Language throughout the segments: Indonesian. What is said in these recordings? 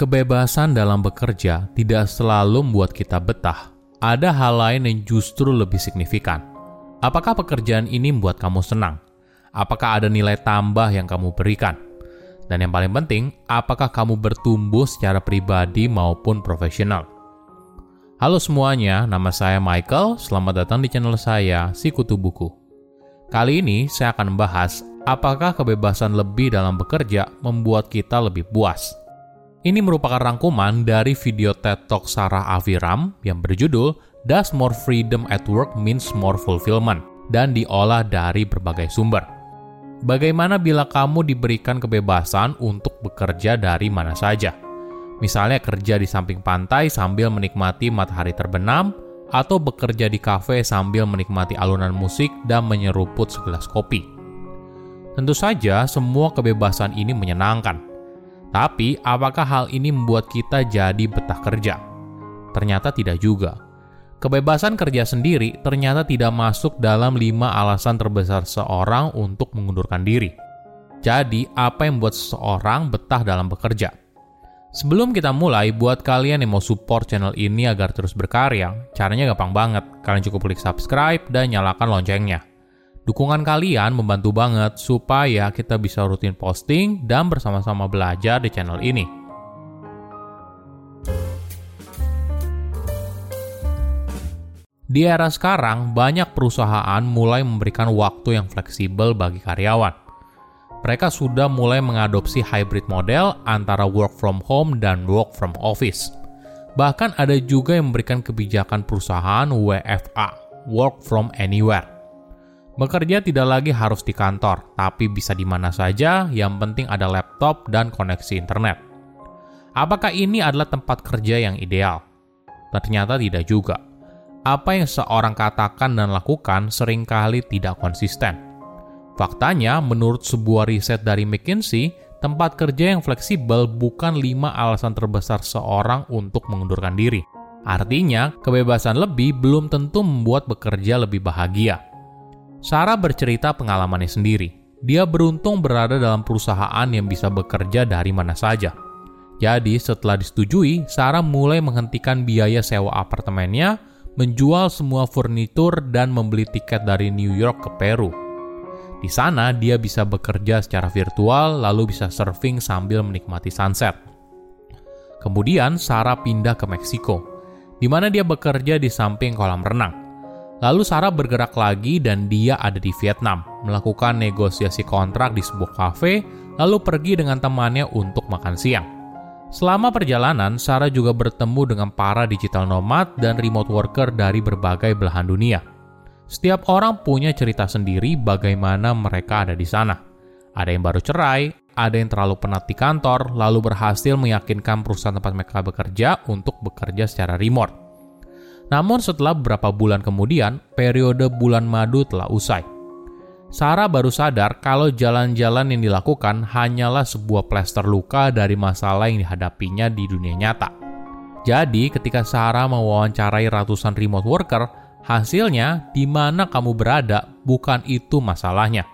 Kebebasan dalam bekerja tidak selalu membuat kita betah. Ada hal lain yang justru lebih signifikan. Apakah pekerjaan ini membuat kamu senang? Apakah ada nilai tambah yang kamu berikan? Dan yang paling penting, apakah kamu bertumbuh secara pribadi maupun profesional? Halo semuanya, nama saya Michael. Selamat datang di channel saya, Sikutu Buku. Kali ini saya akan membahas apakah kebebasan lebih dalam bekerja membuat kita lebih puas. Ini merupakan rangkuman dari video TED Talk Sarah Aviram yang berjudul Does More Freedom at Work Means More Fulfillment dan diolah dari berbagai sumber. Bagaimana bila kamu diberikan kebebasan untuk bekerja dari mana saja? Misalnya kerja di samping pantai sambil menikmati matahari terbenam, atau bekerja di kafe sambil menikmati alunan musik dan menyeruput segelas kopi. Tentu saja, semua kebebasan ini menyenangkan, tapi, apakah hal ini membuat kita jadi betah kerja? Ternyata tidak juga. Kebebasan kerja sendiri ternyata tidak masuk dalam lima alasan terbesar seorang untuk mengundurkan diri. Jadi, apa yang membuat seseorang betah dalam bekerja? Sebelum kita mulai, buat kalian yang mau support channel ini agar terus berkarya, caranya gampang banget. Kalian cukup klik subscribe dan nyalakan loncengnya. Dukungan kalian membantu banget supaya kita bisa rutin posting dan bersama-sama belajar di channel ini. Di era sekarang, banyak perusahaan mulai memberikan waktu yang fleksibel bagi karyawan. Mereka sudah mulai mengadopsi hybrid model antara work from home dan work from office. Bahkan ada juga yang memberikan kebijakan perusahaan WFA, work from anywhere Bekerja tidak lagi harus di kantor, tapi bisa di mana saja, yang penting ada laptop dan koneksi internet. Apakah ini adalah tempat kerja yang ideal? Ternyata tidak juga. Apa yang seorang katakan dan lakukan sering kali tidak konsisten. Faktanya, menurut sebuah riset dari McKinsey, tempat kerja yang fleksibel bukan lima alasan terbesar seorang untuk mengundurkan diri. Artinya, kebebasan lebih belum tentu membuat bekerja lebih bahagia. Sarah bercerita pengalamannya sendiri. Dia beruntung berada dalam perusahaan yang bisa bekerja dari mana saja. Jadi, setelah disetujui, Sarah mulai menghentikan biaya sewa apartemennya, menjual semua furnitur, dan membeli tiket dari New York ke Peru. Di sana, dia bisa bekerja secara virtual, lalu bisa surfing sambil menikmati sunset. Kemudian, Sarah pindah ke Meksiko, di mana dia bekerja di samping kolam renang. Lalu Sarah bergerak lagi dan dia ada di Vietnam, melakukan negosiasi kontrak di sebuah kafe, lalu pergi dengan temannya untuk makan siang. Selama perjalanan, Sarah juga bertemu dengan para digital nomad dan remote worker dari berbagai belahan dunia. Setiap orang punya cerita sendiri bagaimana mereka ada di sana. Ada yang baru cerai, ada yang terlalu penat di kantor, lalu berhasil meyakinkan perusahaan tempat mereka bekerja untuk bekerja secara remote. Namun setelah beberapa bulan kemudian, periode bulan madu telah usai. Sarah baru sadar kalau jalan-jalan yang dilakukan hanyalah sebuah plester luka dari masalah yang dihadapinya di dunia nyata. Jadi, ketika Sarah mewawancarai ratusan remote worker, hasilnya di mana kamu berada bukan itu masalahnya.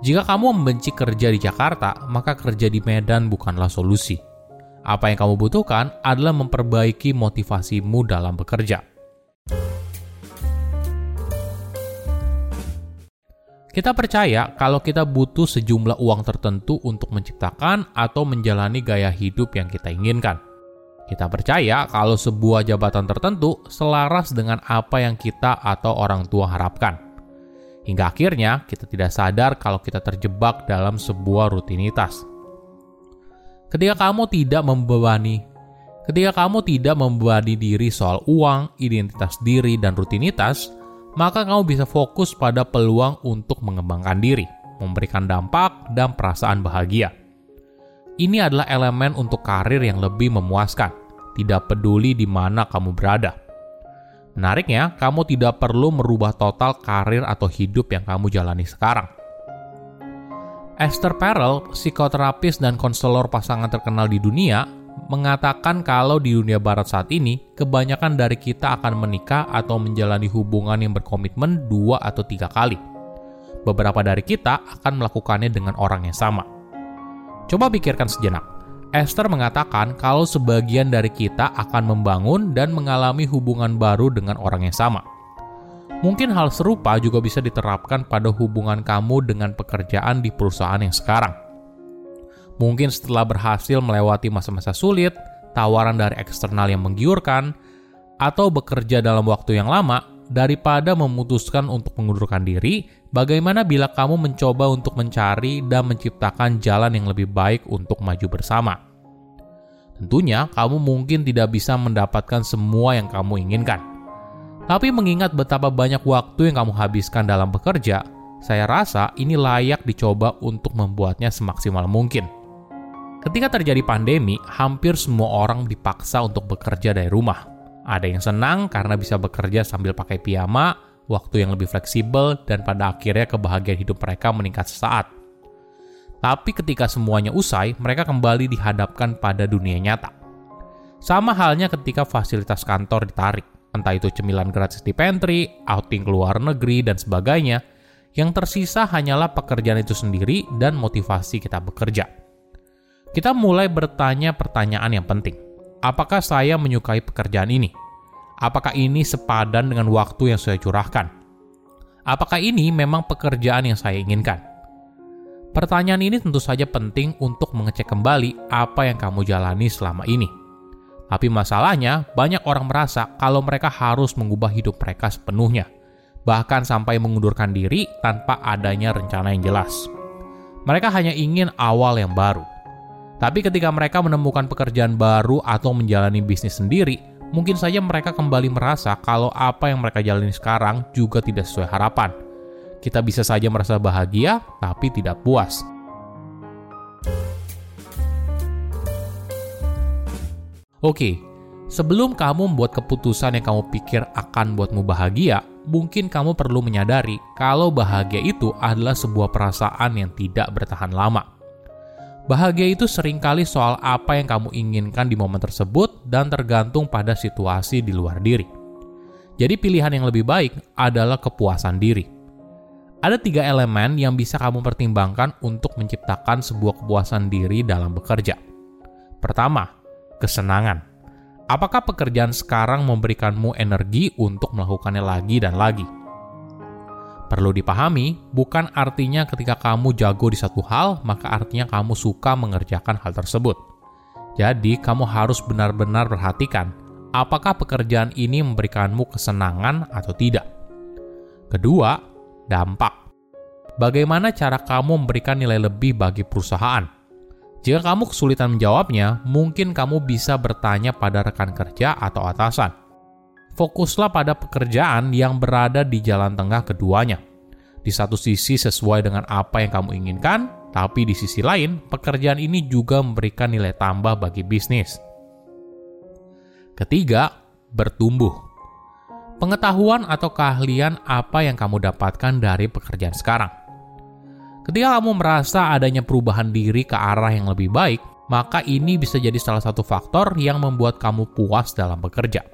Jika kamu membenci kerja di Jakarta, maka kerja di Medan bukanlah solusi. Apa yang kamu butuhkan adalah memperbaiki motivasimu dalam bekerja. Kita percaya kalau kita butuh sejumlah uang tertentu untuk menciptakan atau menjalani gaya hidup yang kita inginkan. Kita percaya kalau sebuah jabatan tertentu selaras dengan apa yang kita atau orang tua harapkan. Hingga akhirnya kita tidak sadar kalau kita terjebak dalam sebuah rutinitas. Ketika kamu tidak membebani Ketika kamu tidak membebani diri soal uang, identitas diri, dan rutinitas, maka kamu bisa fokus pada peluang untuk mengembangkan diri, memberikan dampak, dan perasaan bahagia. Ini adalah elemen untuk karir yang lebih memuaskan, tidak peduli di mana kamu berada. Menariknya, kamu tidak perlu merubah total karir atau hidup yang kamu jalani sekarang. Esther Perel, psikoterapis dan konselor pasangan terkenal di dunia, mengatakan kalau di dunia barat saat ini, kebanyakan dari kita akan menikah atau menjalani hubungan yang berkomitmen dua atau tiga kali. Beberapa dari kita akan melakukannya dengan orang yang sama. Coba pikirkan sejenak, Esther mengatakan kalau sebagian dari kita akan membangun dan mengalami hubungan baru dengan orang yang sama. Mungkin hal serupa juga bisa diterapkan pada hubungan kamu dengan pekerjaan di perusahaan yang sekarang. Mungkin setelah berhasil melewati masa-masa sulit, tawaran dari eksternal yang menggiurkan, atau bekerja dalam waktu yang lama, daripada memutuskan untuk mengundurkan diri, bagaimana bila kamu mencoba untuk mencari dan menciptakan jalan yang lebih baik untuk maju bersama? Tentunya, kamu mungkin tidak bisa mendapatkan semua yang kamu inginkan. Tapi mengingat betapa banyak waktu yang kamu habiskan dalam bekerja, saya rasa ini layak dicoba untuk membuatnya semaksimal mungkin. Ketika terjadi pandemi, hampir semua orang dipaksa untuk bekerja dari rumah ada yang senang karena bisa bekerja sambil pakai piyama, waktu yang lebih fleksibel, dan pada akhirnya kebahagiaan hidup mereka meningkat sesaat. Tapi ketika semuanya usai, mereka kembali dihadapkan pada dunia nyata. Sama halnya ketika fasilitas kantor ditarik, entah itu cemilan gratis di pantry, outing ke luar negeri, dan sebagainya, yang tersisa hanyalah pekerjaan itu sendiri dan motivasi kita bekerja. Kita mulai bertanya pertanyaan yang penting apakah saya menyukai pekerjaan ini? Apakah ini sepadan dengan waktu yang saya curahkan? Apakah ini memang pekerjaan yang saya inginkan? Pertanyaan ini tentu saja penting untuk mengecek kembali apa yang kamu jalani selama ini. Tapi masalahnya, banyak orang merasa kalau mereka harus mengubah hidup mereka sepenuhnya, bahkan sampai mengundurkan diri tanpa adanya rencana yang jelas. Mereka hanya ingin awal yang baru, tapi ketika mereka menemukan pekerjaan baru atau menjalani bisnis sendiri, mungkin saja mereka kembali merasa kalau apa yang mereka jalani sekarang juga tidak sesuai harapan. Kita bisa saja merasa bahagia, tapi tidak puas. Oke, sebelum kamu membuat keputusan yang kamu pikir akan buatmu bahagia, mungkin kamu perlu menyadari kalau bahagia itu adalah sebuah perasaan yang tidak bertahan lama. Bahagia itu sering kali soal apa yang kamu inginkan di momen tersebut dan tergantung pada situasi di luar diri. Jadi pilihan yang lebih baik adalah kepuasan diri. Ada tiga elemen yang bisa kamu pertimbangkan untuk menciptakan sebuah kepuasan diri dalam bekerja. Pertama, kesenangan. Apakah pekerjaan sekarang memberikanmu energi untuk melakukannya lagi dan lagi? Perlu dipahami, bukan artinya ketika kamu jago di satu hal, maka artinya kamu suka mengerjakan hal tersebut. Jadi, kamu harus benar-benar perhatikan apakah pekerjaan ini memberikanmu kesenangan atau tidak. Kedua, dampak. Bagaimana cara kamu memberikan nilai lebih bagi perusahaan? Jika kamu kesulitan menjawabnya, mungkin kamu bisa bertanya pada rekan kerja atau atasan fokuslah pada pekerjaan yang berada di jalan tengah keduanya. Di satu sisi sesuai dengan apa yang kamu inginkan, tapi di sisi lain, pekerjaan ini juga memberikan nilai tambah bagi bisnis. Ketiga, bertumbuh. Pengetahuan atau keahlian apa yang kamu dapatkan dari pekerjaan sekarang. Ketika kamu merasa adanya perubahan diri ke arah yang lebih baik, maka ini bisa jadi salah satu faktor yang membuat kamu puas dalam bekerja.